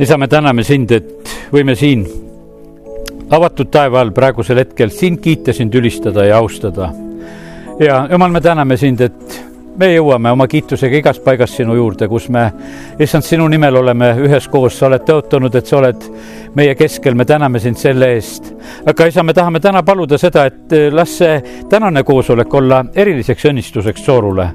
isa, me täname sind, et võime siin avatud taeva all praegusel hetkel sind kiita, sind ülistada ja austada. ja jumal, me täname sind, et me jõuame oma kiitusega igast paigast sinu juurde, kus me, issand, sinu nimel oleme üheskoos, sa oled tõotanud, et sa oled meie keskel, me täname sind selle eest. Aga isa, me tahame täna paluda seda, et eh, las see tänane koosolek olla eriliseks õnnistuseks Soorule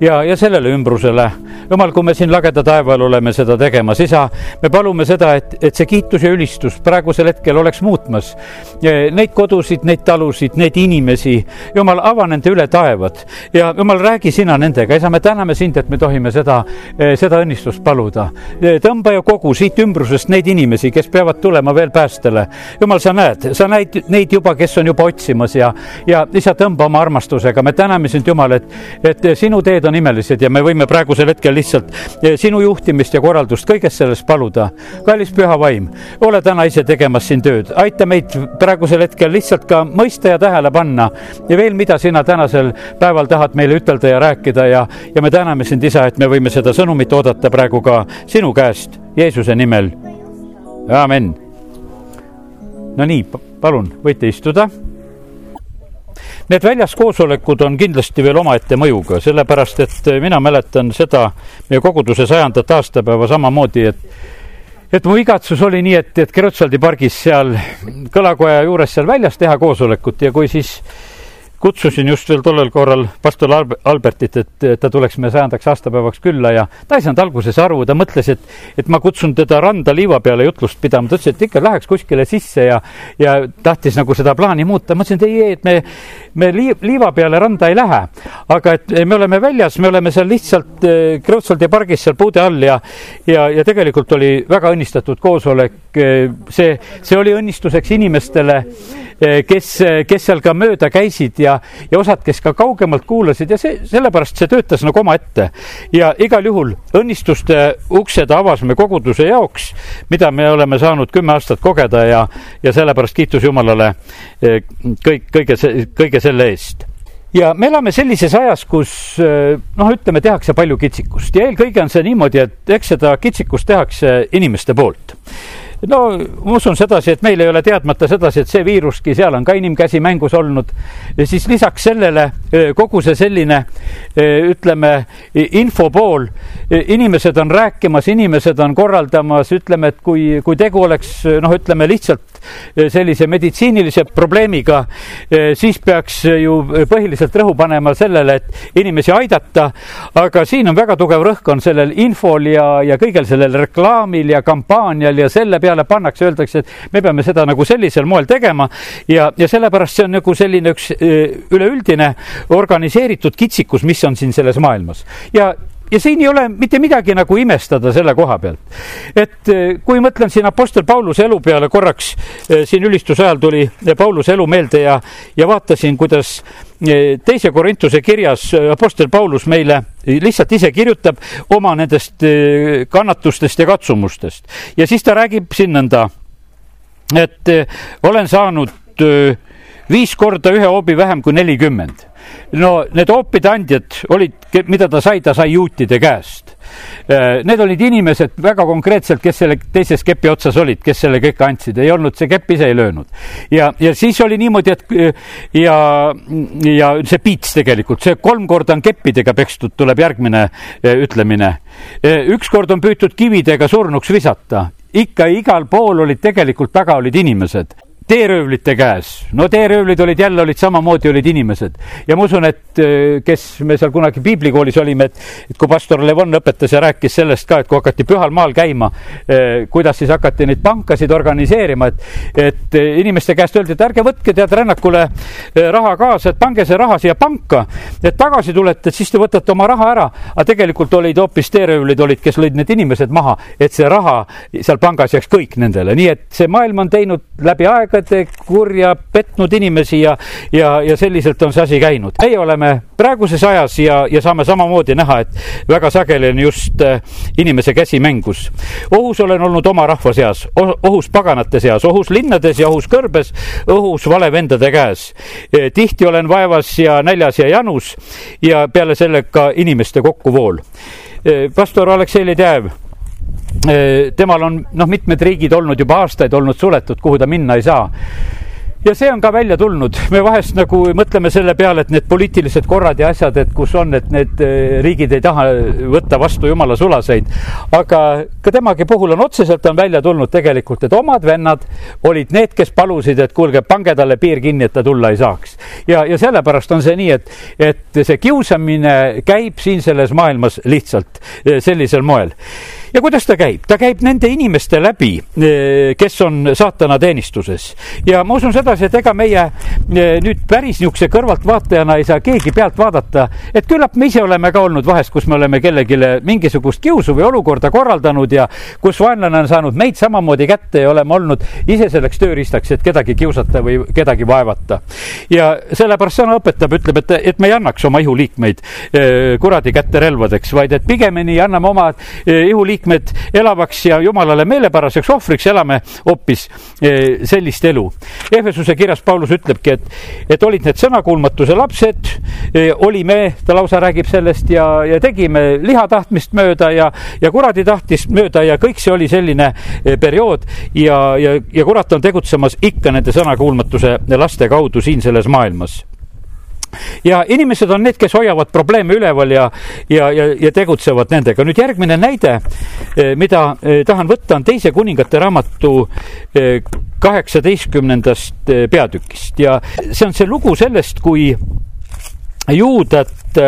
ja, ja sellele ümbrusele. jumal, kui me siin lageda taeva all oleme seda tegemas, isa, me palume seda, et, et see kiitus ja ülistus praegusel hetkel oleks muutmas eh, neid kodusid, neid talusid, neid inimesi. jumal, ava nende üle taevad ja jumal, räägi sina nendega, isa, me täname sind, et me tohime seda, eh, seda õnnistust paluda. tõmba ja kogu siit ümbrusest neid inimesi, kes peavad tulema veel päästele. jumal, sa näed, sa näid neid juba, kes on juba otsimas ja, ja isa, tõmba oma armastusega, me täname sind, Jumal, et, et sinu teed on imelised ja me võime praegusel hetkel lihtsalt eh, sinu juhtimist ja korraldust kõiges selles paluda. kallis püha vaim, ole täna ise tegemas siin tööd, aita meid praegusel hetkel lihtsalt ka mõista ja tähele panna ja veel, mida sina tänasel päeval tahad meile ütelda ja rääkida ja, ja me täname sind, isa, et me võime seda sõnumit oodata praegu ka sinu käest Jeesuse nimel amin. No nii, palun, võite istuda. Need väljas koosolekud on kindlasti veel omaette mõjuga, sellepärast et mina mäletan seda meie koguduse sajandat aastapäeva samamoodi, et et mu igatsus oli nii, et, et Kreutzwaldi pargis seal kõlakoja juures seal väljas teha koosolekut ja kui siis kutsusin just veel tollel korral pastor Albertit, et ta tuleks meie sajandaks aastapäevaks külla ja ta ei saanud alguses aru, ta mõtles, et, et ma kutsun teda randa liiva peale jutlust pidama, ta ütles, et ikka läheks kuskile sisse ja, ja tahtis nagu seda plaani muuta. ma ütlesin, et ei, et me, me liiva peale randa ei lähe, aga et me oleme väljas, me oleme seal lihtsalt eh, Kreutzwaldi pargis seal puude all ja, ja, ja tegelikult oli väga õnnistatud koosolek. see, see oli õnnistuseks inimestele, eh, kes, kes seal ka mööda käisid ja ja, osad, kes ka kaugemalt kuulasid ja see, sellepärast see töötas nagu omaette. ja igal juhul õnnistuste uksed avas me koguduse jaoks, mida me oleme saanud kümme aastat kogeda ja, ja sellepärast kiitus Jumalale eh, kõik, kõige, kõige selle eest. Ja me elame sellises ajas, kus eh, noh, ütleme, tehakse palju kitsikust. Ja eelkõige on see niimoodi, et eks seda kitsikust tehakse inimeste poolt. No ma usun sedasi, et meil ei ole teadmata sedasi, et see viiruski, seal on ka inimkäsi mängus olnud. ja siis lisaks sellele kogu see selline ütleme info pool, inimesed on rääkimas, inimesed on korraldamas, ütleme, et kui, kui tegu oleks noh, ütleme lihtsalt sellise meditsiinilise probleemiga, siis peaks ju põhiliselt rõhu panema sellele, et inimesi aidata. aga siin on väga tugev rõhk on sellel infol ja, ja kõigel sellel reklaamil ja kampaanial ja selle peale peale pannakse, öeldakse, et me peame seda nagu sellisel moel tegema ja, ja sellepärast see on nagu selline üks üleüldine organiseeritud kitsikus, mis on siin selles maailmas ja ja siin ei ole mitte midagi nagu imestada selle koha pealt. et kui mõtlen siin Apostel Pauluse elu peale korraks, siin ülistuse ajal tuli Pauluse elu meelde ja, ja vaatasin, kuidas teise Korintuse kirjas Apostel Paulus meile lihtsalt ise kirjutab oma nendest eh, kannatustest ja katsumustest ja siis ta räägib siin nõnda, et eh, olen saanud eh, viis korda ühe hoobi vähem kui nelikümmend. no need hoopide andjad olid, mida ta sai, ta sai juutide käest Äh, need olid inimesed väga konkreetselt, kes selle teises kepi otsas olid, kes selle kõik andsid, ei olnud, see kepp ise ei löönud. ja, ja siis oli niimoodi, et ja, ja see piits tegelikult, see kolm korda on keppidega pekstud, tuleb järgmine äh, ütlemine. Äh, ükskord on püütud kividega surnuks visata ikka igal pool olid tegelikult taga olid inimesed teeröövlite käes. no teeröövlid olid jälle, olid samamoodi, olid inimesed. ja ma usun, et äh, kes me seal kunagi piiblikoolis olime, et, kui pastor Levon õpetas ja rääkis sellest ka, et kui hakati pühal maal käima, äh, kuidas siis hakati neid pankasid organiseerima, et, et äh, inimeste käest öeldi, et ärge võtke tead rännakule raha kaasa, et pange see raha siia panka, et tagasi tulete, et siis te võtate oma raha ära. aga tegelikult olid hoopis teeröövlid olid, kes lõid need inimesed maha, et see raha seal pangas jääks kõik nendele, nii et see maailm on teinud läbi aega aegade kurja petnud inimesi ja, ja, ja selliselt on see asi käinud. meie oleme praeguses ajas ja, ja saame samamoodi näha, et väga sageli on just äh, inimese käsi mängus. ohus olen olnud oma rahva seas, ohus paganate seas, ohus linnades ja ohus kõrbes, ohus valevendade käes. E, tihti olen vaevas ja näljas ja janus ja peale selle ka inimeste kokkuvool. E, pastor Aleksei Ledev temal on noh, mitmed riigid olnud juba aastaid olnud suletud, kuhu ta minna ei saa ja see on ka välja tulnud, me vahest nagu mõtleme selle peale, et need poliitilised korrad ja asjad, et kus on, et need eh, riigid ei taha võtta vastu jumala sulaseid. aga ka temagi puhul on otseselt on välja tulnud tegelikult, et omad vennad olid need, kes palusid, et kuulge, pange talle piir kinni, et ta tulla ei saaks. ja, ja sellepärast on see nii, et, et see kiusamine käib siin selles maailmas lihtsalt eh, sellisel moel ja kuidas ta käib? ta käib nende inimeste läbi, eh, kes on saatana teenistuses ja ma usun sedasi, et ega meie eh, nüüd päris niisuguse kõrvaltvaatajana ei saa keegi pealt vaadata, et küllap me ise oleme ka olnud vahest, kus me oleme kellelegi mingisugust kiusu või olukorda korraldanud ja kus vaenlane on saanud meid samamoodi kätte ja oleme olnud ise selleks tööriistaks, et kedagi kiusata või kedagi vaevata. ja sellepärast sõna õpetab, ütleb, et, et me ei annaks oma ihuliikmeid eh, kuradi kätte relvadeks, vaid et pigemini anname oma ihuliikmeid liikmed elavaks ja jumalale meelepäraseks ohvriks elame hoopis eh, sellist elu. Ehvesuse kirjas Paulus ütlebki, et, et olid need sõnakuulmatuse lapsed, eh, olime, ta lausa räägib sellest ja, ja tegime liha tahtmist mööda ja, ja kuradi tahtmist mööda ja kõik see oli selline eh, periood ja, ja, ja kurat on tegutsemas ikka nende sõnakuulmatuse laste kaudu siin selles maailmas ja inimesed on need, kes hoiavad probleeme üleval ja, ja, ja, ja tegutsevad nendega. nüüd järgmine näide, eh, mida eh, tahan võtta, on teise kuningate raamatu kaheksateistkümnendast peatükist ja see on see lugu sellest, kui juudat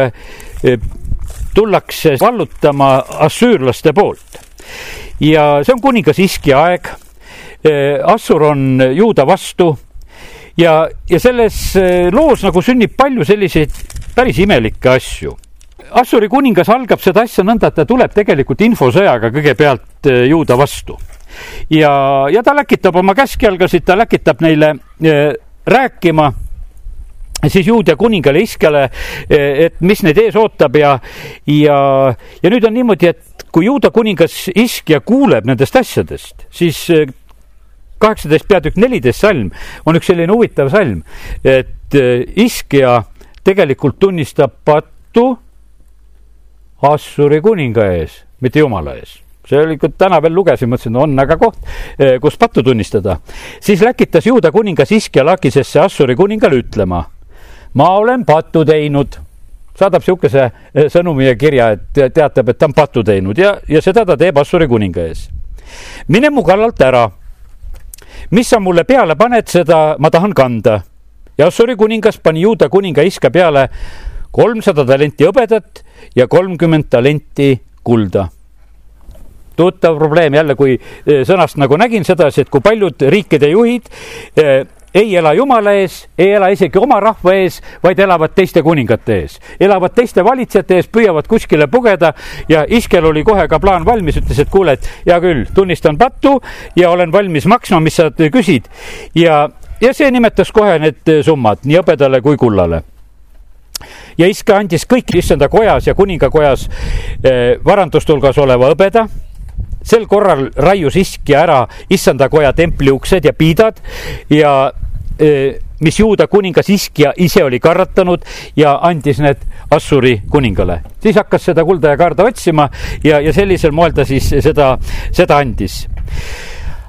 tullakse vallutama assüürlaste poolt. Ja see on kuningas Iski aeg. Assur on juuda vastu ja, ja selles eh, loos nagu sünnib palju selliseid päris imelikke asju. Assuri kuningas algab seda asja nõnda, et ta tuleb tegelikult infosõjaga kõigepealt eh, juuda vastu. ja, ja ta läkitab oma käskjalgasid, ta läkitab neile äh, rääkima siis juudia kuningale Iskele, et mis neid ees ootab ja, ja, ja nüüd on niimoodi, et kui juuda kuningas Iskja kuuleb nendest asjadest, siis kaheksateist peatükk neliteist salm on üks selline huvitav salm, et äh, Iskja tegelikult tunnistab pattu Assuri kuninga ees, mitte jumala ees see oli, kui täna veel lugesin, mõtlesin, on aga koht, äh, kus pattu tunnistada. siis läkitas juuda kuningas Iskja Lakisesse Assuri kuningale ütlema, ma olen pattu teinud saadab niisuguse äh, sõnumi ja kirja, et teatab, et ta on pattu teinud ja, ja seda ta teeb Assuri kuninga ees. mine mu kallalt ära mis sa mulle peale paned, seda ma tahan kanda. ja Assuri kuningas pani Juuda kuninga iska peale kolmsada talenti hõbedat ja kolmkümmend talenti kulda tuttav probleem jälle, kui eh, sõnast nagu nägin sedasi, et kui paljud riikide juhid eh, ei ela jumala ees, ei ela isegi oma rahva ees, vaid elavad teiste kuningate ees. elavad teiste valitsejate ees, püüavad kuskile pugeda ja Iskel oli kohe ka plaan valmis, ütles, et kuule, et hea küll, tunnistan pattu ja olen valmis maksma, mis sa küsid. ja, ja see nimetas kohe need summad nii hõbedale kui kullale ja Iske andis kõik issanda kojas ja kuningakojas eh, varanduste hulgas oleva hõbeda sel korral raius iskja ära issandakoja templi uksed ja piidad ja e, mis juuda kuningas Iskja ise oli karratanud ja andis need Assuri kuningale. siis hakkas seda kulda ja kaarda otsima ja, ja sellisel moel ta siis seda, seda andis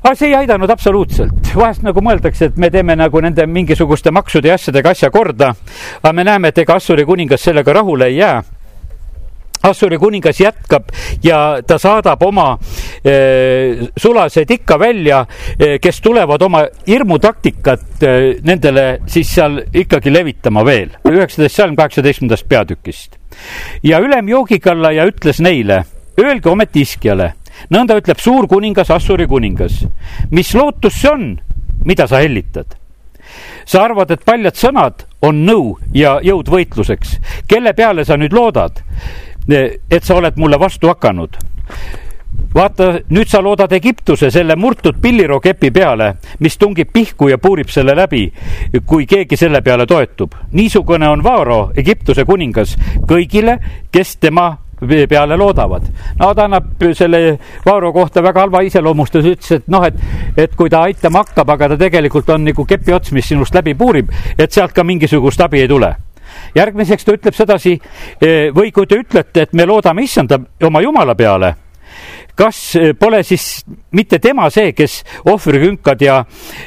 aga see ei aidanud absoluutselt, vahest nagu mõeldakse, et me teeme nagu nende mingisuguste maksude ja asjadega asja korda. aga me näeme, et ega Assuri kuningas sellega rahule ei jää Assuri kuningas jätkab ja ta saadab oma sulased ikka välja kes tulevad oma hirmutaktikat nendele siis seal ikkagi levitama veel. üheksateist salm kaheksateistkümnendast peatükist. ja ülem joogigi alla ja ütles neile, öelge ometi iskjale, nõnda ütleb suur kuningas, Assuri kuningas, mis lootus see on, mida sa hellitad sa arvad, et paljad sõnad on nõu ja jõud võitluseks. kelle peale sa nüüd loodad? et sa oled mulle vastu hakanud vaata, nüüd sa loodad Egiptuse selle murtud pillirookepi peale, mis tungib pihku ja puurib selle läbi, kui keegi selle peale toetub. niisugune on Vaaro, Egiptuse kuningas, kõigile, kes tema peale loodavad. no ta annab selle Vaaro kohta väga halva iseloomustuse, ütles, et noh, et, et kui ta aitama hakkab, aga ta tegelikult on nagu kepi ots, mis sinust läbi puurib, et sealt ka mingisugust abi ei tule järgmiseks ta ütleb sedasi, või kui te ütlete, et me loodame issanda oma jumala peale, kas pole siis mitte tema see, kes ohvrikünkad ja,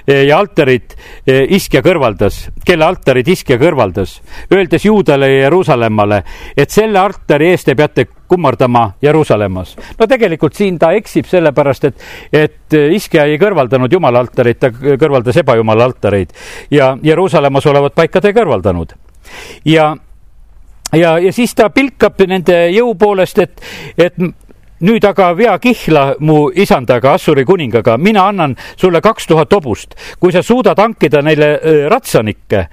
ja altarid iskja kõrvaldas, kelle altarid iskja kõrvaldas, öeldes Juudale ja Jeruusalemmale, et selle altari eest te peate kummardama Jeruusalemmas. no tegelikult siin ta eksib sellepärast, et, et iskja ei kõrvaldanud jumala altarit, ta kõrvaldas ebajumala altareid ja Jeruusalemmas olevat paika ta ei kõrvaldanud. ja, ja, ja siis ta pilkab nende jõu poolest, et, et nüüd aga vea kihla mu isandaga, Assuri kuningaga, mina annan sulle kaks tuhat hobust, kui sa suudad hankida neile ratsanikke.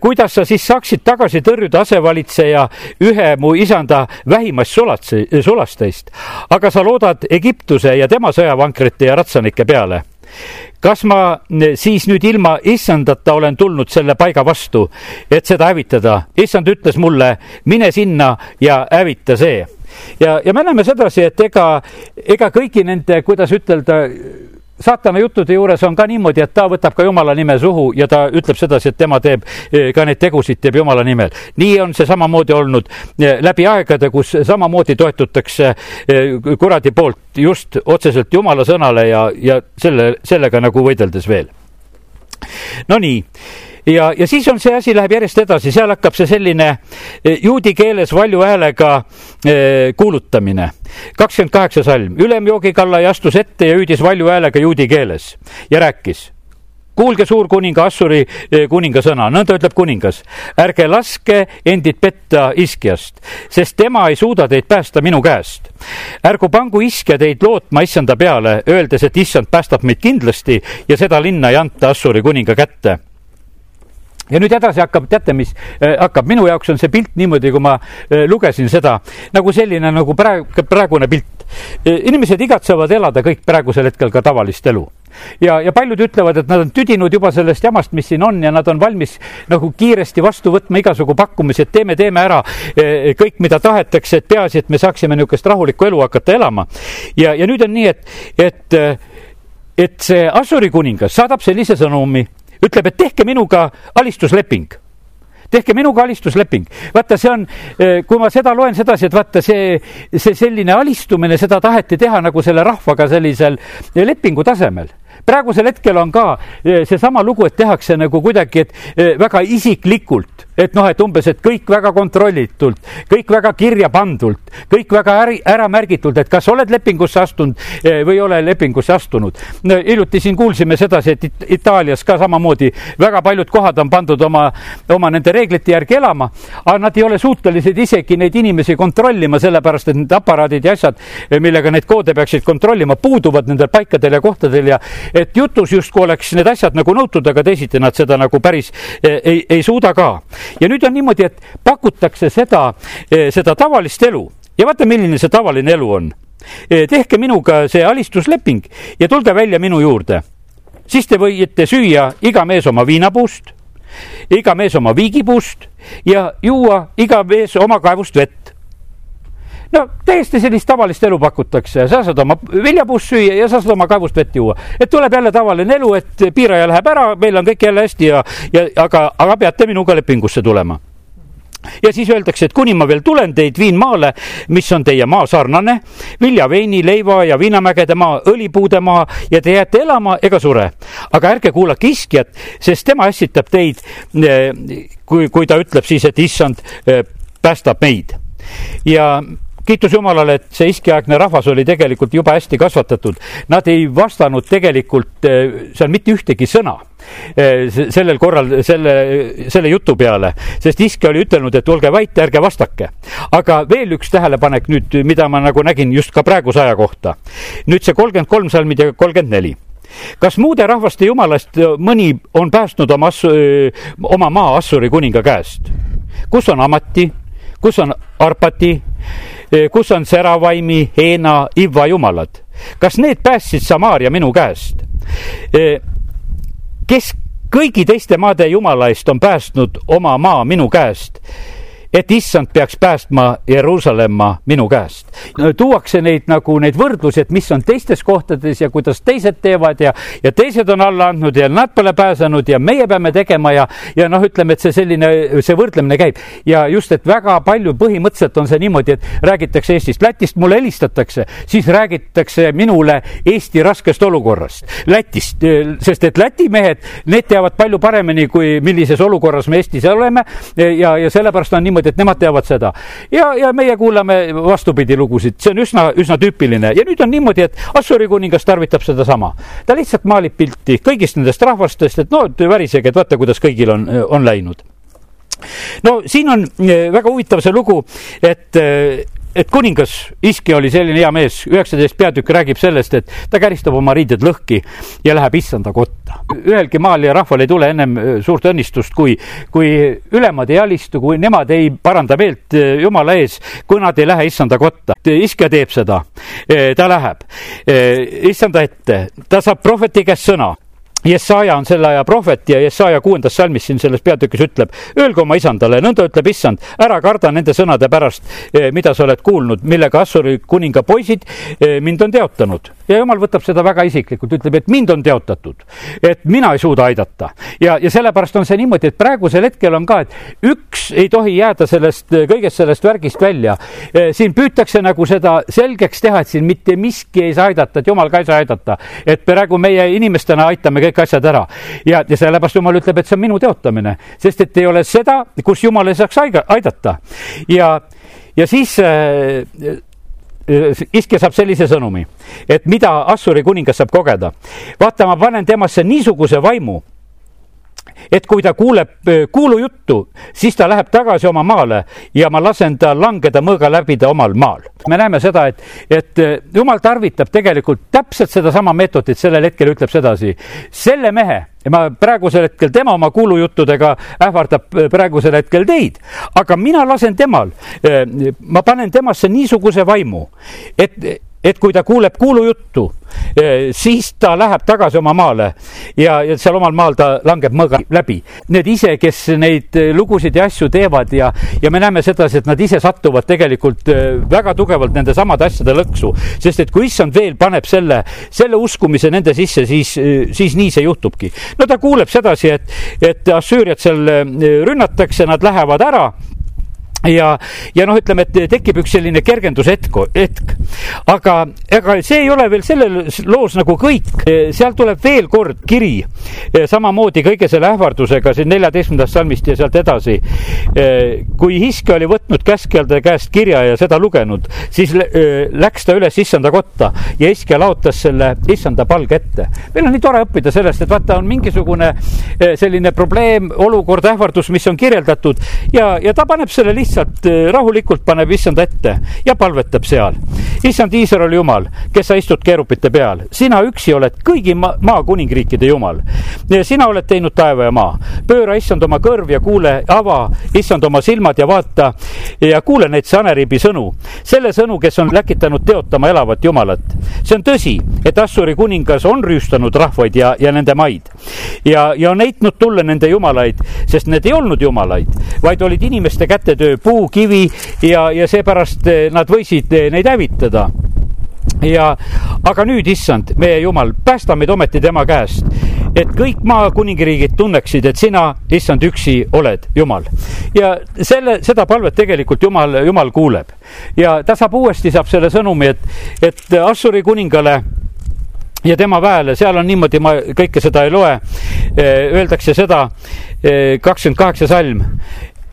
kuidas sa siis saaksid tagasi tõrjuda asevalitseja ühe mu isanda vähimast sulatse, sulasteist, aga sa loodad Egiptuse ja tema sõjavankrite ja ratsanike peale kas ma siis nüüd ilma issandata olen tulnud selle paiga vastu, et seda hävitada? issand ütles mulle, mine sinna ja hävita see ja, ja me näeme sedasi, et ega, ega kõigi nende, kuidas ütelda, saatana juttude juures on ka niimoodi, et ta võtab ka jumala nime suhu ja ta ütleb sedasi, et tema teeb eh, ka neid tegusid, teeb jumala nimel. nii on see samamoodi olnud eh, läbi aegade, kus samamoodi toetutakse eh, kuradi poolt just otseselt jumala sõnale ja, ja selle, sellega nagu võideldes veel. Nonii ja, ja siis on see asi läheb järjest edasi, seal hakkab see selline eh, juudi keeles valju häälega eh, kuulutamine. kakskümmend kaheksa salm, ülem joogikalla ja astus ette ja hüüdis valju häälega juudi keeles ja rääkis kuulge, suurkuninga Assuri eh, kuninga sõna, nõnda ütleb kuningas. ärge laske endid petta iskjast, sest tema ei suuda teid päästa minu käest. ärgu pangu iskja teid lootma issanda peale, öeldes, et issand päästab meid kindlasti ja seda linna ei anta Assuri kuninga kätte ja nüüd edasi hakkab, teate, mis äh, hakkab, minu jaoks on see pilt niimoodi, kui ma äh, lugesin seda nagu selline nagu praegu, praegune pilt. Äh, inimesed igatsevad elada kõik praegusel hetkel ka tavalist elu ja, ja paljud ütlevad, et nad on tüdinud juba sellest jamast, mis siin on ja nad on valmis nagu kiiresti vastu võtma igasugu pakkumisi, et teeme, teeme ära kõik, mida tahetakse, et peaasi, et me saaksime niisugust rahulikku elu hakata elama. ja, ja nüüd on nii, et, et, et see Assuri kuningas saadab sellise sõnumi ütleb, et tehke minuga alistusleping tehke minuga alistusleping. vaata, see on, eh, kui ma seda loen sedasi, et vaata see, see selline alistumine, seda taheti teha nagu selle rahvaga sellisel lepingu tasemel praegusel hetkel on ka eh, seesama lugu, et tehakse nagu kuidagi, et eh, väga isiklikult, et noh, et umbes, et kõik väga kontrollitult, kõik väga kirja pandult, kõik väga äri, ära märgitult, et kas oled lepingusse astunud eh, või ei ole lepingusse astunud. hiljuti siin kuulsime sedasi, et Itaalias ka samamoodi väga paljud kohad on pandud oma, oma nende reeglite järgi elama, aga nad ei ole suutelised isegi neid inimesi kontrollima, sellepärast et need aparaadid ja asjad, millega neid koode peaksid kontrollima, puuduvad nendel paikadel ja kohtadel ja et jutus justkui oleks need asjad nagu nõutud, aga teisiti nad seda nagu päris eh, ei, ei suuda ka. ja nüüd on niimoodi, et pakutakse seda, eh, seda tavalist elu ja vaata, milline see tavaline elu on. Eh, tehke minuga see alistusleping ja tulge välja minu juurde. siis te võite süüa iga mees oma viinapuust, iga mees oma viigipuust ja juua iga mees oma kaevust vett no täiesti sellist tavalist elu pakutakse, sa saad oma viljapuust süüa ja sa saad oma kaevust vett juua. et tuleb jälle tavaline elu, et piiraja läheb ära, meil on kõik jälle hästi ja, ja aga, aga peate minuga lepingusse tulema ja siis öeldakse, et kuni ma veel tulen, teid viin maale, mis on teie maa sarnane, vilja, veini, leiva ja viinamägede maa, õlipuude maa ja te jääte elama ega sure. aga ärge kuulake iskjat, sest tema ässitab teid, eh, kui, kui ta ütleb siis, et issand eh, päästab meid. ja kiitus Jumalale, et see iskiaegne rahvas oli tegelikult jube hästi kasvatatud. Nad ei vastanud tegelikult eh, seal mitte ühtegi sõna eh, sellel korral selle, selle jutu peale, sest iske oli ütelnud, et olge vait, ärge vastake. aga veel üks tähelepanek nüüd, mida ma nagu nägin just ka praeguse aja kohta. nüüd see kolmkümmend kolm salmid ja kolmkümmend neli kas muude rahvaste jumalast mõni on päästnud oma, oma maa Assuri kuninga käest? kus on Amati, kus on Arpati, Eh, kus on Seravaimi, Heena, Ivva jumalad. kas need päästsid Samaaria minu käest? Eh, kes kõigi teiste maade jumala eest on päästnud oma maa minu käest? Et issand peaks päästma Jeruusalemma minu käest. tuuakse neid nagu neid võrdlusi, et mis on teistes kohtades ja kuidas teised teevad ja, ja teised on alla andnud ja nad pole pääsenud ja meie peame tegema ja, ja noh, ütleme, et see selline, see võrdlemine käib ja just, et väga palju põhimõtteliselt on see niimoodi, et räägitakse Eestist, Lätist mulle helistatakse, siis räägitakse minule Eesti raskest olukorrast, Lätist, sest et Läti mehed, need teavad palju paremini, kui millises olukorras me Eestis oleme ja, ja sellepärast on niimoodi, et nemad teavad seda. ja, ja meie kuulame vastupidi lugusid, see on üsna, üsna tüüpiline ja nüüd on niimoodi, et Assuri kuningas tarvitab sedasama. ta lihtsalt maalib pilti kõigist nendest rahvastest, et no värisege, et vaata, kuidas kõigil on, on läinud no siin on eh, väga huvitav see lugu, et eh, et kuningas Iski oli selline hea mees, üheksateist peatükk räägib sellest, et ta käristab oma riided lõhki ja läheb issanda kotta. ühelgi maal ja rahval ei tule ennem äh, suurt õnnistust, kui, kui ülemad ei alistu, kui nemad ei paranda meelt äh, jumala ees, kui nad ei lähe issanda kotta. Iske teeb seda, äh, ta läheb issanda ette, ta saab prohveti käest sõna Jesaja on selle aja prohvet ja Jesaja kuuendas salmis siin selles peatükis ütleb, öelge oma isandale, nõnda ütleb issand, ära karda nende sõnade pärast, eh, mida sa oled kuulnud, millega Assuri kuninga poisid eh, mind on teotanud. ja jumal võtab seda väga isiklikult, ütleb, et mind on teotatud, et mina ei suuda aidata. ja, ja sellepärast on see niimoodi, et praegusel hetkel on ka, et üks ei tohi jääda sellest, kõigest sellest värgist välja. Eh, siin püütakse nagu seda selgeks teha, et siin mitte miski ei saa aidata, et jumal ka ei saa aidata. et praegu meie inimestena aitame kõik kõik asjad ära. ja, ja sellepärast jumal ütleb, et see on minu teotamine, sest et ei ole seda, kus jumal ei saaks aidata. ja, ja siis äh, äh, iske saab sellise sõnumi, et mida Assuri kuningas saab kogeda. vaata, ma panen temasse niisuguse vaimu et kui ta kuuleb kuulujuttu, siis ta läheb tagasi oma maale ja ma lasen ta langeda mõõga läbida omal maal. me näeme seda, et, et jumal tarvitab tegelikult täpselt sedasama meetodit, sellel hetkel ütleb sedasi. selle mehe, ma praegusel hetkel tema oma kuulujuttudega ähvardab äh, praegusel hetkel teid, aga mina lasen temal, ma panen temasse niisuguse vaimu, et et kui ta kuuleb kuulujuttu, eh, siis ta läheb tagasi oma maale ja, ja seal omal maal ta langeb mõõga läbi. Need ise, kes neid eh, lugusid ja asju teevad ja, ja me näeme sedasi, et nad ise satuvad tegelikult eh, väga tugevalt nende samade asjade lõksu, sest et kui issand veel paneb selle, selle uskumise nende sisse, siis, siis nii see juhtubki. no ta kuuleb sedasi, et, et Assüüriat seal rünnatakse, nad lähevad ära ja, ja noh, ütleme, et tekib üks selline kergendushetk, hetk. aga ega see ei ole veel selles loos nagu kõik, seal tuleb veel kord kiri, samamoodi kõige selle ähvardusega siin neljateistkümnendast salmist ja sealt edasi. kui Hiske oli võtnud käskjalde käest kirja ja seda lugenud, siis läks ta üles issanda kotta ja Hiske laotas selle issanda palge ette. meil on nii tore õppida sellest, et vaata, on mingisugune selline probleem, olukord, ähvardus, mis on kirjeldatud ja, ja ta paneb selle lihtsalt lihtsalt eh, rahulikult paneb issand ette ja palvetab seal. issand Iisraeli jumal, kes sa istud keerupite peal, sina üksi oled kõigi maa, maa kuningriikide jumal. sina oled teinud taeva ja maa. pööra issand oma kõrv ja kuule, ava issand oma silmad ja vaata ja kuule neid Saneribi sõnu. selle sõnu, kes on läkitanud teotama elavat jumalat. see on tõsi, et Assuri kuningas on rüüstanud rahvaid ja, ja nende maid ja, ja on heitnud tulle nende jumalaid, sest need ei olnud jumalaid, vaid olid inimeste kätetöö puu, kivi ja, ja seepärast eh, nad võisid eh, neid hävitada ja, aga nüüd, issand, meie jumal, päästa meid ometi tema käest, et kõik maakuningriigid tunneksid, et sina, issand, üksi oled Jumal. ja selle, seda palvet tegelikult Jumal, Jumal kuuleb ja ta saab uuesti, saab selle sõnumi, et, et Assuri kuningale ja tema väele, seal on niimoodi, ma kõike seda ei loe. Eh, öeldakse seda, kakskümmend kaheksa salm,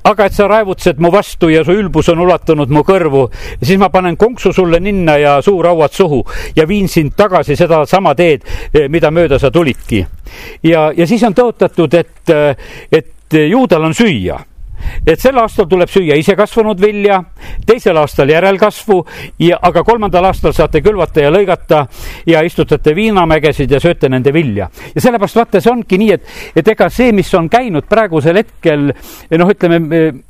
aga et sa raevutsed mu vastu ja su ülbus on ulatunud mu kõrvu, siis ma panen konksu sulle ninna ja suurauad suhu ja viin sind tagasi sedasama teed, eh, mida mööda sa tulidki. ja, ja siis on tõotatud, et, eh, et juudal on süüa et sel aastal tuleb süüa isekasvanud vilja, teisel aastal järelkasvu ja, aga kolmandal aastal saate külvata ja lõigata ja istutate viinamägesid ja sööte nende vilja. ja sellepärast vaata, see ongi nii, et, et ega see, mis on käinud praegusel hetkel noh, ütleme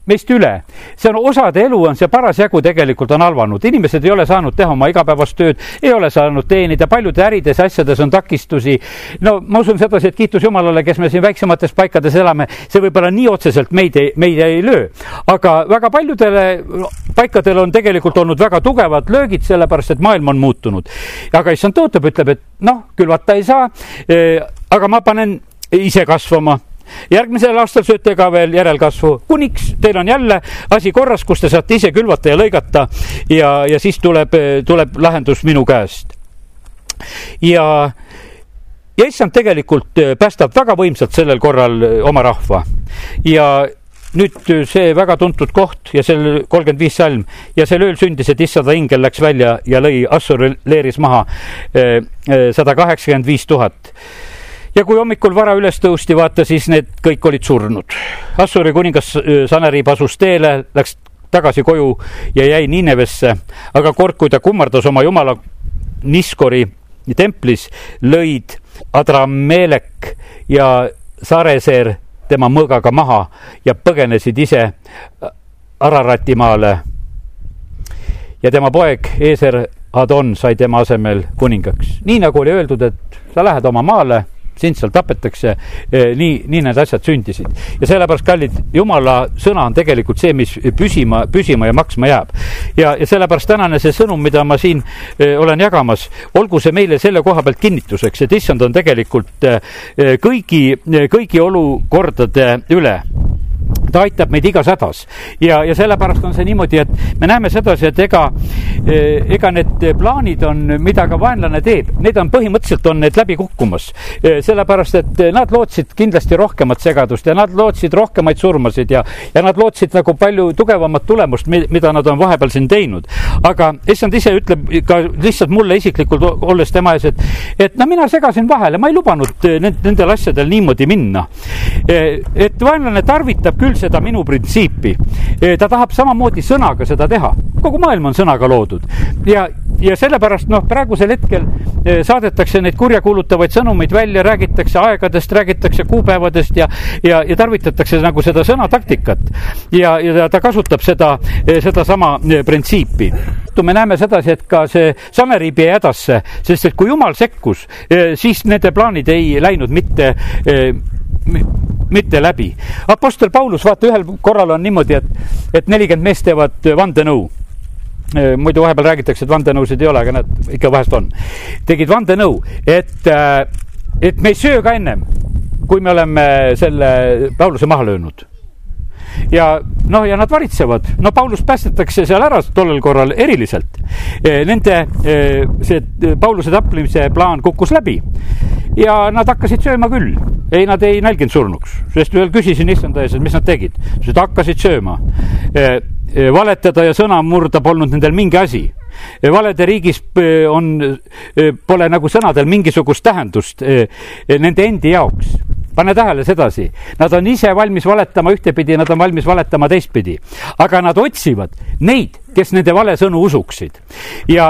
meist üle, see on osade elu on see parasjagu tegelikult on halvanud, inimesed ei ole saanud teha oma igapäevast tööd, ei ole saanud teenida, paljude ärides, asjades on takistusi. no ma usun sedasi, et kiitus Jumalale, kes me siin väiksemates paikades elame, see võib-olla nii otseselt meid ei, meid ei löö. aga väga paljudele paikadel on tegelikult olnud väga tugevad löögid, sellepärast et maailm on muutunud. aga issand tõotab, ütleb, et noh, külvata ei saa, aga ma panen ise kasvama järgmisel aastal sööte ka veel järelkasvu, kuniks teil on jälle asi korras, kus te saate ise külvata ja lõigata ja, ja siis tuleb, tuleb lahendus minu käest. ja, ja issand tegelikult päästab väga võimsalt sellel korral oma rahva ja nüüd see väga tuntud koht ja seal kolmkümmend viis salm. Ja sel ööl sündis, et issanda ingel läks välja ja lõi Assuri leeris maha eh, eh, sada kaheksakümmend viis tuhat. Ja kui hommikul vara üles tõusti, vaata, siis need kõik olid surnud. Assuri kuningas äh, Saneriib asus teele, läks tagasi koju ja jäi Ninevesse, aga kord, kui ta kummardas oma jumala Niskori templis, lõid Adramelek ja Sareseer tema mõõgaga maha ja põgenesid ise Ararati maale. ja tema poeg Eeser Adon sai tema asemel kuningaks, nii nagu oli öeldud, et sa lähed oma maale sind seal tapetakse. Eh, nii, nii need asjad sündisid ja sellepärast, kallid, jumala sõna on tegelikult see, mis püsima, püsima ja maksma jääb. ja, ja sellepärast tänane see sõnum, mida ma siin eh, olen jagamas, olgu see meile selle koha pealt kinnituseks, et issand on tegelikult eh, kõigi, kõigi olukordade üle ta aitab meid igas hädas ja, ja sellepärast on see niimoodi, et me näeme sedasi, et ega, eh, ega need plaanid on, mida ka vaenlane teeb, need on põhimõtteliselt on need läbi kukkumas. Eh, sellepärast, et nad lootsid kindlasti rohkemat segadust ja nad lootsid rohkemaid surmasid ja, ja nad lootsid nagu palju tugevamat tulemust, mida nad on vahepeal siin teinud. aga issand ise ütleb ka lihtsalt mulle isiklikult, olles tema ees, et, et no mina segasin vahele, ma ei lubanud eh, nendel asjadel niimoodi minna. et vaenlane tarvitab küll seda minu printsiipi. ta tahab samamoodi sõnaga seda teha, kogu maailm on sõnaga loodud ja, ja sellepärast noh, praegusel hetkel saadetakse neid kurjakuulutavaid sõnumeid välja, räägitakse aegadest, räägitakse kuupäevadest ja, ja, ja tarvitatakse nagu seda sõnataktikat. ja, ja ta kasutab seda, sedasama printsiipi. me näeme sedasi, et ka see Saneriib jäi hädasse, sest et kui jumal sekkus, siis nende plaanid ei läinud mitte mitte läbi. Apostel Paulus, vaata ühel korral on niimoodi, et, et nelikümmend meest teevad vandenõu muidu vahepeal räägitakse, et vandenõusid ei ole, aga näed, ikka vahest on. tegid vandenõu, et, et me ei söö ka ennem, kui me oleme selle Pauluse maha löönud ja noh, ja nad varitsevad, no Paulus päästetakse seal ära tollel korral eriliselt. Nende see Pauluse tapmise plaan kukkus läbi ja nad hakkasid sööma küll. ei, nad ei nälginud surnuks, sest veel küsisin issanda ees, et mis nad tegid. Nad hakkasid sööma. valetada ja sõna murda polnud nendel mingi asi valede riigis on, pole nagu sõnadel mingisugust tähendust nende endi jaoks pane tähele sedasi, nad on ise valmis valetama ühtepidi, nad on valmis valetama teistpidi, aga nad otsivad neid, kes nende valesõnu usuksid. Ja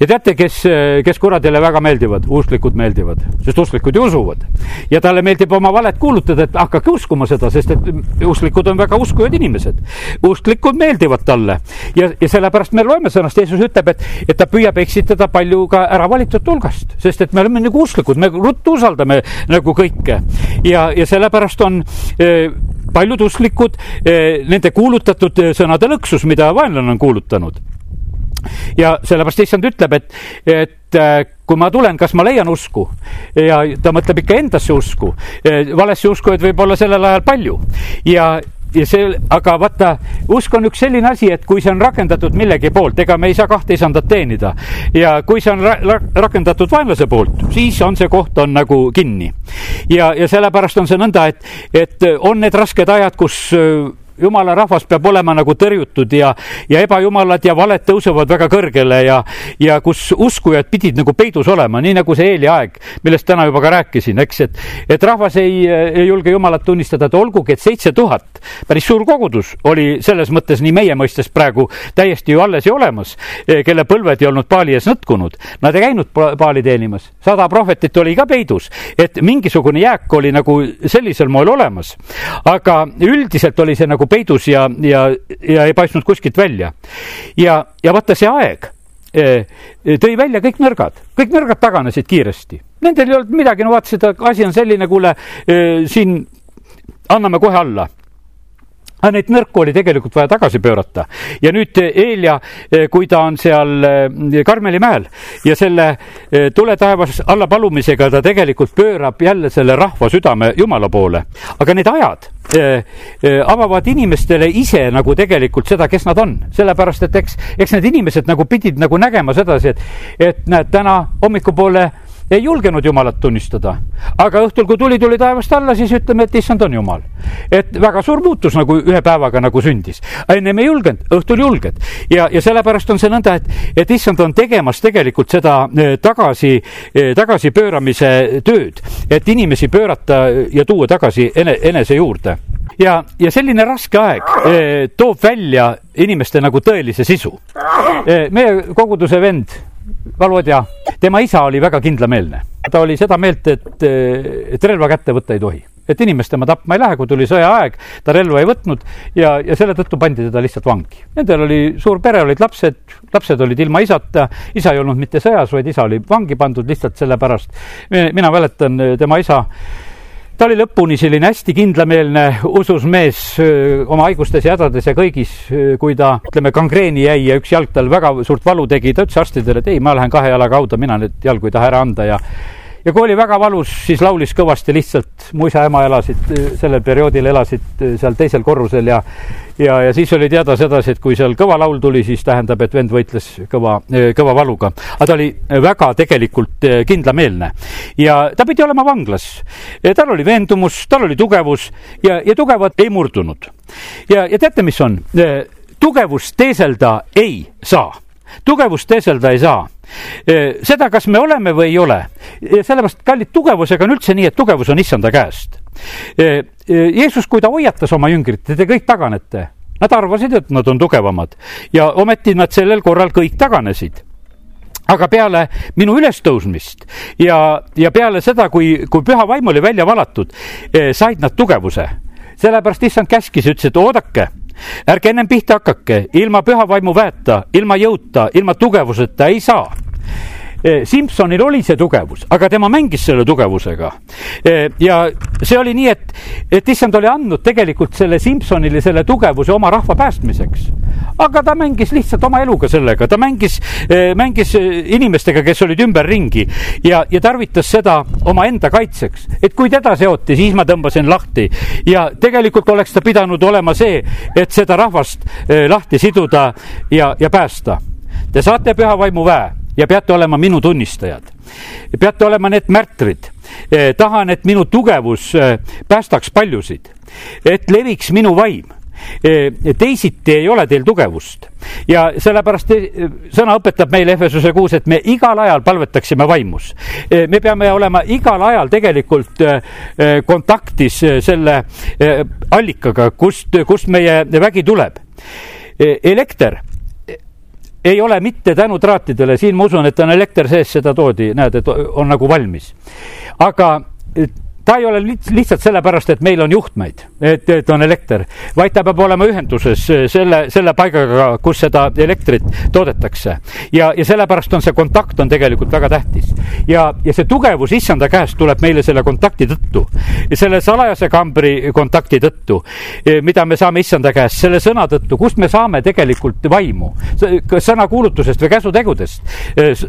ja teate, kes, kes kuradile väga meeldivad, usklikud meeldivad, sest usklikud ju usuvad. ja talle meeldib oma valet kuulutada, et hakake uskuma seda, sest et usklikud on väga uskuvad inimesed. usklikud meeldivad talle. Ja, ja sellepärast me loeme sõnast, Jeesus ütleb, et, et ta püüab eksitada palju ka ära valitud hulgast, sest et me oleme nagu usklikud, me ruttu usaldame nagu kõike. Ja, ja sellepärast on eh, paljud usklikud eh, nende kuulutatud sõnade lõksus, mida vaenlane on kuulutanud ja sellepärast issand ütleb, et, et äh, kui ma tulen, kas ma leian usku ja ta mõtleb ikka endasse usku. Äh, valesse uskujaid võib olla sellel ajal palju ja ja see, aga vaata, usk on üks selline asi, et kui see on rakendatud millegi poolt, ega me ei saa kahte isandat teenida. ja kui see on ra ra rakendatud vaenlase poolt, siis on see koht on nagu kinni. ja, ja sellepärast on see nõnda, et, et on need rasked ajad, kus jumala rahvas peab olema nagu tõrjutud ja, ja ebajumalad ja valed tõusevad väga kõrgele ja, ja kus uskujad pidid nagu peidus olema, nii nagu see Eeli aeg, millest täna juba ka rääkisin, eks, et, et rahvas ei, ei julge jumalat tunnistada, et olgugi, et seitse tuhat, päris suur kogudus oli selles mõttes nii meie mõistes praegu täiesti ju alles ja olemas, kelle põlved ei olnud paali ees nõtkunud. Nad ei käinud paali teenimas, sada prohvetit oli ka peidus, et mingisugune jääk oli nagu sellisel moel olemas. aga üldiselt oli see nagu peidus ja, ja, ja ei paistnud kuskilt välja. ja, ja vaata see aeg eh, tõi välja kõik nõrgad, kõik nõrgad taganesid kiiresti. Nendel ei olnud midagi, no vaata, seda asi on selline, kuule, eh, siin anname kohe alla aga neid nõrku oli tegelikult vaja tagasi pöörata. Ja nüüd Eelja, kui ta on seal Karmeli mäel ja selle tule taevas alla palumisega ta tegelikult pöörab jälle selle rahva südame Jumala poole, aga need ajad avavad inimestele ise nagu tegelikult seda, kes nad on, sellepärast et eks, eks need inimesed nagu pidid nagu nägema sedasi, et, et näed, täna hommikupoole ei julgenud Jumalat tunnistada. aga õhtul, kui tuli tuli taevast alla, siis ütleme, et issand on Jumal. et väga suur muutus nagu ühe päevaga nagu sündis. ennem ei julgenud, õhtul julged ja, ja sellepärast on see nõnda, et, et issand on tegemas tegelikult seda eh, tagasi, eh, tagasipööramise tööd, et inimesi pöörata ja tuua tagasi ene, enese juurde ja, ja selline raske aeg eh, toob välja inimeste nagu tõelise sisu. meie koguduse vend Valodja, tema isa oli väga kindlameelne. ta oli seda meelt, et, et relva kätte võtta ei tohi, et inimest tema tapma ei lähe, kui tuli sõjaaeg, ta relva ei võtnud ja, ja selle tõttu pandi teda lihtsalt vangi. Nendel oli suur pere, olid lapsed, lapsed olid ilma isata, isa ei olnud mitte sõjas, vaid isa oli vangi pandud lihtsalt sellepärast. mina mäletan tema isa ta oli lõpuni selline hästi kindlameelne, usus mees oma haigustes ja hädades ja kõigis, kui ta, ütleme, gangreeni jäi ja üks jalg tal väga suurt valu tegi, ta ütles arstidele, et ei, ma lähen kahe jalaga hauda, mina neid jalgu ei taha ära anda ja ja kui oli väga valus, siis laulis kõvasti lihtsalt, mu isa-ema elasid sellel perioodil, elasid seal teisel korrusel ja ja, ja siis oli teada sedasi, et kui seal kõva laul tuli, siis tähendab, et vend võitles kõva, kõva valuga. aga ta oli väga tegelikult kindlameelne ja ta pidi olema vanglas. tal oli veendumus, tal oli tugevus ja, ja tugevad ei murdunud. ja, ja teate, mis on? tugevust teeselda ei saa tugevust teeselda ei saa. seda, kas me oleme või ei ole, sellepärast kallid, tugevusega on üldse nii, et tugevus on issanda käest. Jeesus, kui ta hoiatas oma jüngrit, te kõik taganete, nad arvasid, et nad on tugevamad. Ja ometi nad sellel korral kõik taganesid. Aga peale minu ülestõusmist ja, ja peale seda, kui, kui püha vaim oli välja valatud, said nad tugevuse. sellepärast issand käskis, ütles, et oodake ärge ennem pihta hakake, ilma püha vaimu väeta, ilma jõuta, ilma tugevuseta ei saa Simsonil oli see tugevus, aga tema mängis selle tugevusega. Eh, ja see oli nii, et, et issand oli andnud tegelikult selle Simsonile selle tugevuse oma rahva päästmiseks. aga ta mängis lihtsalt oma eluga sellega, ta mängis, eh, mängis inimestega, kes olid ümberringi ja, ja tarvitas seda omaenda kaitseks, et kui teda seoti, siis ma tõmbasin lahti ja tegelikult oleks ta pidanud olema see, et seda rahvast lahti siduda ja, ja päästa. Te saate püha vaimu väe ja peate olema minu tunnistajad. peate olema need märtrid. Eh, tahan, et minu tugevus eh, päästaks paljusid, et leviks minu vaim eh, teisiti ei ole teil tugevust ja sellepärast sõna õpetab meile Efesuse kuus, et me igal ajal palvetaksime vaimus. me peame olema igal ajal tegelikult kontaktis selle allikaga, kust, kust meie vägi tuleb. elekter ei ole mitte tänu traatidele, siin ma usun, et on elekter sees, seda toodi, näed, et on nagu valmis. aga ta ei ole lihtsalt sellepärast, et meil on juhtmeid, et, et on elekter, vaid ta peab olema ühenduses selle, selle paigaga, kus seda elektrit toodetakse. ja, ja sellepärast on see kontakt on tegelikult väga tähtis. ja, ja see tugevus issanda käest tuleb meile selle kontakti tõttu, selle salajase kambri kontakti tõttu, mida me saame issanda käest, selle sõna tõttu, kust me saame tegelikult vaimu, sõnakuulutusest või käsutegudest.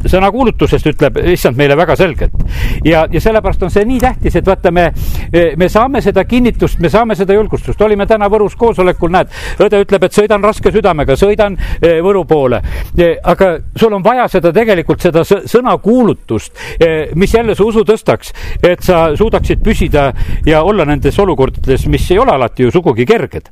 sõnakuulutusest ütleb issand meile väga selgelt ja, ja sellepärast on see nii tähtis, et vaata, vaata, me, me saame seda kinnitust, me saame seda julgustust, olime täna Võrus koosolekul, näed, õde ütleb, et sõidan raske südamega, sõidan eh, Võru poole. Eh, aga sul on vaja seda tegelikult, seda sõnakuulutust, eh, mis jälle su usu tõstaks, et sa suudaksid püsida ja olla nendes olukordades, mis ei ole alati ju sugugi kerged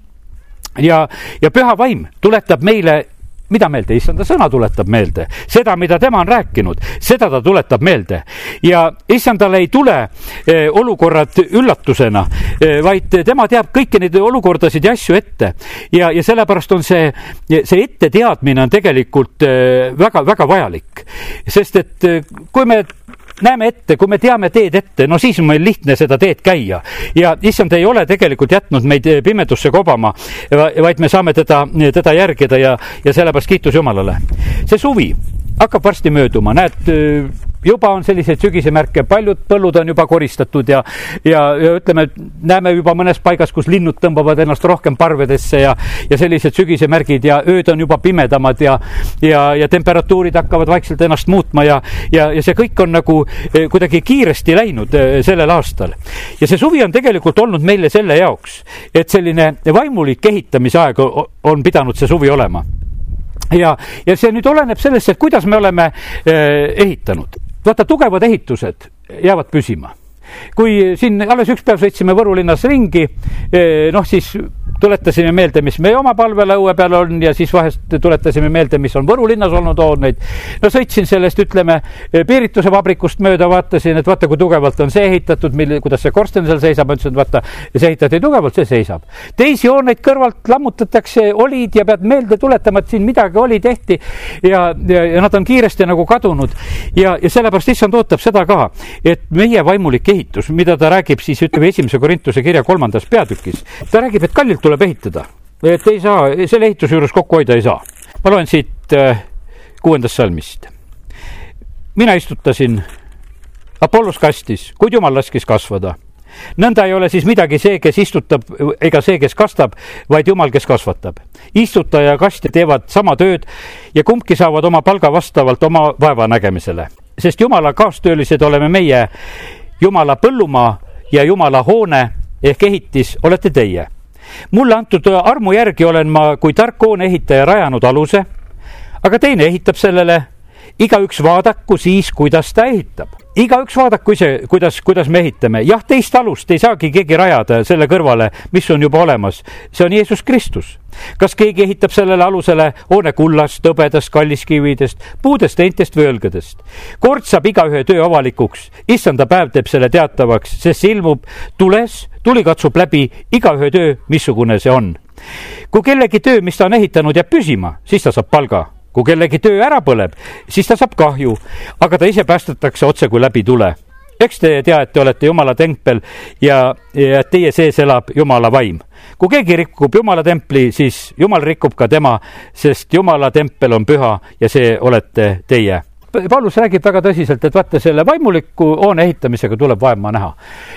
ja, ja püha vaim tuletab meile mida meelde, issanda sõna tuletab meelde, seda, mida tema on rääkinud, seda ta tuletab meelde. Ja issandale ei tule eh, olukorrad üllatusena, eh, vaid tema teab kõiki neid olukordasid ja asju ette. Ja, ja sellepärast on see, see etteteadmine on tegelikult väga-väga eh, vajalik, sest et kui me näeme ette, kui me teame teed ette, no siis on meil lihtne seda teed käia. ja issand ei ole tegelikult jätnud meid pimedusse kobama, vaid me saame teda, teda järgida ja, ja sellepärast kiitus Jumalale. see suvi hakkab varsti mööduma, näed juba on selliseid sügisemärke, paljud põllud on juba koristatud ja, ja, ja ütleme, näeme juba mõnes paigas, kus linnud tõmbavad ennast rohkem parvedesse ja, ja sellised sügisemärgid ja ööd on juba pimedamad ja, ja, ja temperatuurid hakkavad vaikselt ennast muutma ja, ja, ja see kõik on nagu eh, kuidagi kiiresti läinud eh, sellel aastal. ja see suvi on tegelikult olnud meile selle jaoks, et selline vaimulik ehitamise aeg on pidanud see suvi olema ja, ja see nüüd oleneb sellest, et kuidas me oleme eh, ehitanud vaata, tugevad ehitused jäävad püsima kui siin alles üks päev sõitsime Võru linnas ringi, eh, noh siis tuletasime meelde, mis meie oma palvelõue peal on ja siis vahest tuletasime meelde, mis on Võru linnas olnud hooneid. no sõitsin sellest, ütleme, piirituse vabrikust mööda, vaatasin, et vaata, kui tugevalt on see ehitatud, mille, kuidas see korsten seal seisab, ütlesin, et vaata, see ehitati tugevalt, see seisab. teisi hooneid kõrvalt lammutatakse, olid ja pead meelde tuletama, et siin midagi oli, tehti ja, ja, ja nad on kiiresti nagu kadunud ja, ja sellepärast issand ootab seda ka, et meie vaimulik ehitus, mida ta räägib siis ütleme esimese Korintuse kirja kolmandas peatükis, ta räägib, et kallilt tuleb ehitada, et ei saa, selle ehituse juures kokku hoida ei saa. ma loen siit äh, kuuendast salmist. mina istutasin, Apollos kastis, kuid jumal laskis kasvada nõnda ei ole siis midagi see, kes istutab ega see, kes kastab, vaid jumal, kes kasvatab. istutaja ja kastja teevad sama tööd ja kumbki saavad oma palga vastavalt oma vaevanägemisele, sest jumala kaastöölised oleme meie jumala põllumaa ja jumala hoone ehk ehitis olete teie. mulle antud armu järgi olen ma kui tark hooneehitaja rajanud aluse, aga teine ehitab sellele. Igaüks vaadaku siis, kuidas ta ehitab igaüks vaadaku ise, kuidas, kuidas me ehitame. jah, teist alust ei saagi keegi rajada selle kõrvale, mis on juba olemas. see on Jeesus Kristus. kas keegi ehitab sellele alusele hoone kullast, hõbedast, kalliskividest, puudest, teintest või õlgedest? kord saab igaühe töö avalikuks, issanda päev teeb selle teatavaks, sest see ilmub tules, tuli katsub läbi igaühe töö, missugune see on. kui kellegi töö, mis ta on ehitanud, jääb püsima, siis ta saab palga kui kellegi töö ära põleb, siis ta saab kahju, aga ta ise päästetakse otse kui läbi tule. eks te tea, et te olete Jumala tempel ja, ja teie sees elab Jumala vaim. kui keegi rikub Jumala templi, siis Jumal rikub ka tema, sest Jumala tempel on püha ja see olete teie Paulus räägib väga tõsiselt, et vaata, selle vaimuliku hoone ehitamisega tuleb vaeva näha.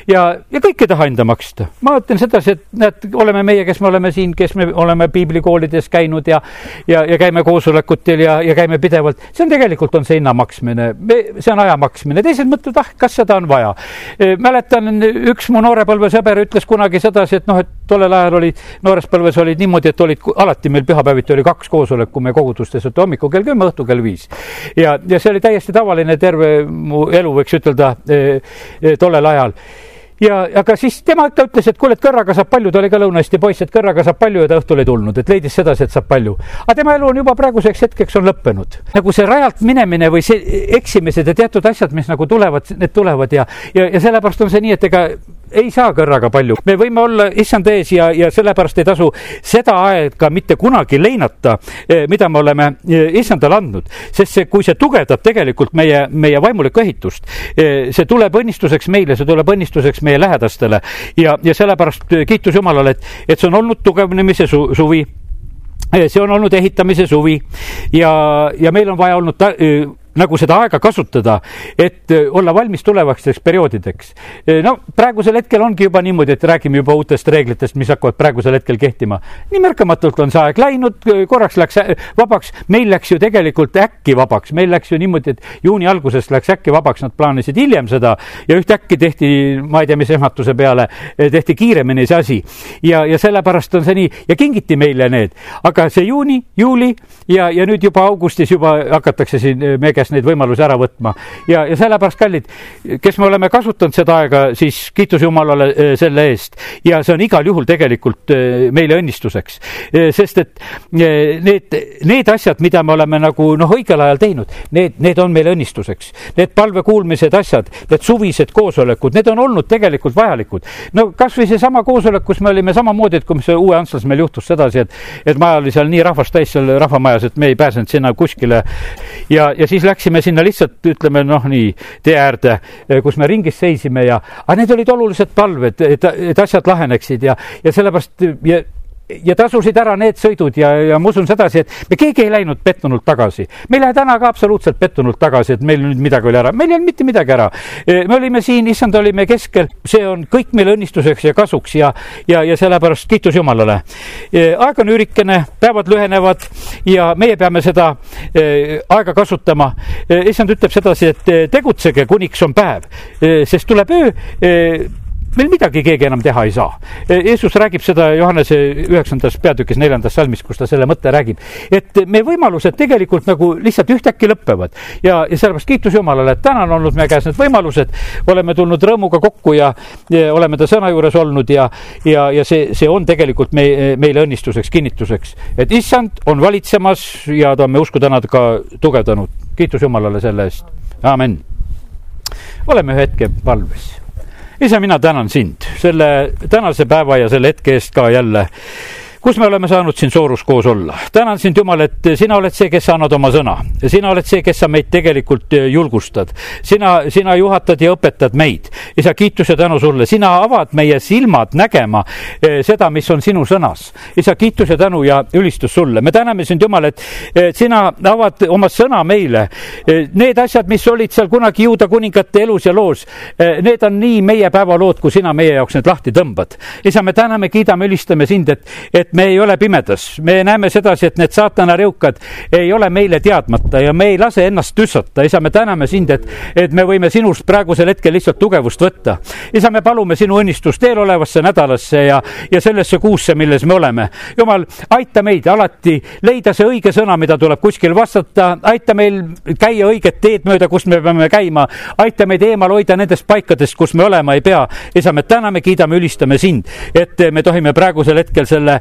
ja, ja kõik ei taha enda maksta. ma ütlen sedasi, et näed, oleme meie, kes me oleme siin, kes me oleme piiblikoolides käinud ja, ja, ja käime koosolekutel ja, ja käime pidevalt. see on tegelikult, on see hinna maksmine, see on aja maksmine. teised mõtlevad, ah, kas seda on vaja. Mäletan, üks mu noorepõlvesõber ütles kunagi sedasi, et noh, et tollel ajal oli, noores põlves olid niimoodi, et olid alati meil pühapäeviti oli kaks koosolekut meie kogudustes, et hommikul kell kümme, õhtul kell viis. ja, ja see oli täiesti tavaline terve mu elu, võiks ütelda eh, eh, tollel ajal ja, aga siis tema ikka ütles, et kuule, et kõrraga saab palju, ta oli ka Lõuna-Eesti poiss, et kõrraga saab palju ja ta õhtul ei tulnud, et leidis sedasi, et saab palju. aga tema elu on juba praeguseks hetkeks on lõppenud. nagu see rajalt minemine või see eksimised ja teatud asjad, mis nagu tulevad, need tulevad ja, ja, ja sellepärast on see nii, et ega ei saa kõrraga palju, me võime olla issand ees ja, ja sellepärast ei tasu seda aega mitte kunagi leinata, eh, mida me oleme eh, issandale andnud, sest see, kui see tugevdab tegelikult meie, meie vaimulikku ehitust, eh, see tuleb õnnistuseks meile, see tuleb õnnistuseks meie lähedastele. Ja, ja sellepärast kiitus Jumalale, et, et see on olnud tugevnemise su, suvi. See on olnud ehitamise suvi. Ja, ja meil on vaja olnud ta, nagu seda aega kasutada, et äh, olla valmis tulevasteks perioodideks. Äh, no praegusel hetkel ongi juba niimoodi, et räägime juba uutest reeglitest, mis hakkavad praegusel hetkel kehtima. nii märkamatult on see aeg läinud, äh, korraks läks vabaks, meil läks ju tegelikult äkki vabaks, meil läks ju niimoodi, et juuni algusest läks äkki vabaks, nad plaanisid hiljem seda ja ühtäkki tehti, ma ei tea, mis ehmatuse peale, tehti kiiremini see asi. ja, ja sellepärast on see nii ja kingiti meile need, aga see juuni, juuli ja, ja nüüd juba augustis juba hakatakse siin meie käest neid võimalusi ära võtma. ja, ja sellepärast, kallid, kes me oleme kasutanud seda aega, siis kiitus Jumalale eh, selle eest ja see on igal juhul tegelikult eh, meile õnnistuseks. Eh, sest et need, need asjad, mida me oleme nagu noh, õigel ajal teinud, need, need on meile õnnistuseks. Need palve kuulmised asjad, need suvised koosolekud, need on olnud tegelikult vajalikud. no kasvõi seesama koosolek, kus me olime samamoodi, et kui see uue Antslas meil juhtus sedasi, et, et maja oli seal nii rahvast täis seal rahvamajas, et me ei pääsenud sinna kuskile ja, ja siis läksime sinna lihtsalt, ütleme noh, nii tee äärde, kus me ringis seisime ja, aga need olid olulised palved, et, et asjad laheneksid ja, ja sellepärast ja ja tasusid ära need sõidud ja, ja ma usun sedasi, et me keegi ei läinud pettunult tagasi. me ei lähe täna ka absoluutselt pettunult tagasi, et meil nüüd midagi oli ära, meil ei olnud mitte midagi ära. me olime siin, issand, olime keskel, see on kõik meile õnnistuseks ja kasuks ja, ja, ja sellepärast kiitus Jumalale. aeg on üürikene, päevad lühenevad ja meie peame seda aega kasutama. issand ütleb sedasi, et tegutsege, kuniks on päev, sest tuleb öö meil midagi keegi enam teha ei saa. Jeesus räägib seda Johannese üheksandas peatükis neljandas salmis, kus ta selle mõtte räägib, et meie võimalused tegelikult nagu lihtsalt ühtäkki lõpevad ja, ja sellepärast kiitus Jumalale, et täna on olnud meie käes need võimalused, oleme tulnud rõõmuga kokku ja, ja oleme ta sõna juures olnud ja, ja, ja see, see on tegelikult me, meile õnnistuseks, kinnituseks, et issand on valitsemas ja ta on meie usku täna ka tugevdanud. kiitus Jumalale selle eest, amin. oleme ühe hetke palves isa, mina tänan sind selle tänase päeva ja selle hetke eest ka jälle kus me oleme saanud siin soorus koos olla. tänan sind, Jumal, et sina oled see, kes sa annad oma sõna. sina oled see, kes sa meid tegelikult eh, julgustad. sina, sina juhatad ja õpetad meid. isa, kiitus ja tänu sulle, sina avad meie silmad nägema eh, seda, mis on sinu sõnas. isa, kiitus ja tänu ja ülistus sulle. me täname sind, Jumal, et sina avad oma sõna meile. Eh, need asjad, mis olid seal kunagi juuda kuningate elus ja loos, need on nii meie päevalood, kui sina meie jaoks need lahti tõmbad. isa, me täname, kiidame, ülistame sind, et, et et me ei ole pimedas, me näeme sedasi, et need saatana rõukad ei ole meile teadmata ja me ei lase ennast tüssata. isa, me täname sind, et, et me võime sinust praegusel hetkel lihtsalt tugevust võtta. isa, me palume sinu õnnistust eelolevasse nädalasse ja, ja sellesse kuusse, milles me oleme. jumal, aita meid alati leida see õige sõna, mida tuleb kuskil vastata, aita meil käia õiget teed mööda, kus me peame käima, aita meid eemal hoida nendest paikadest, kus me olema ei pea. isa, me täname, kiidame, ülistame sind, et me tohime praegusel hetkel selle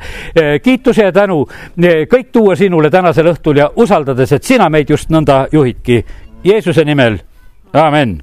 kiituse ja tänu eh, kõik tuua sinule tänasel õhtul ja usaldades, et sina meid just nõnda juhidki. Jeesuse nimel, amen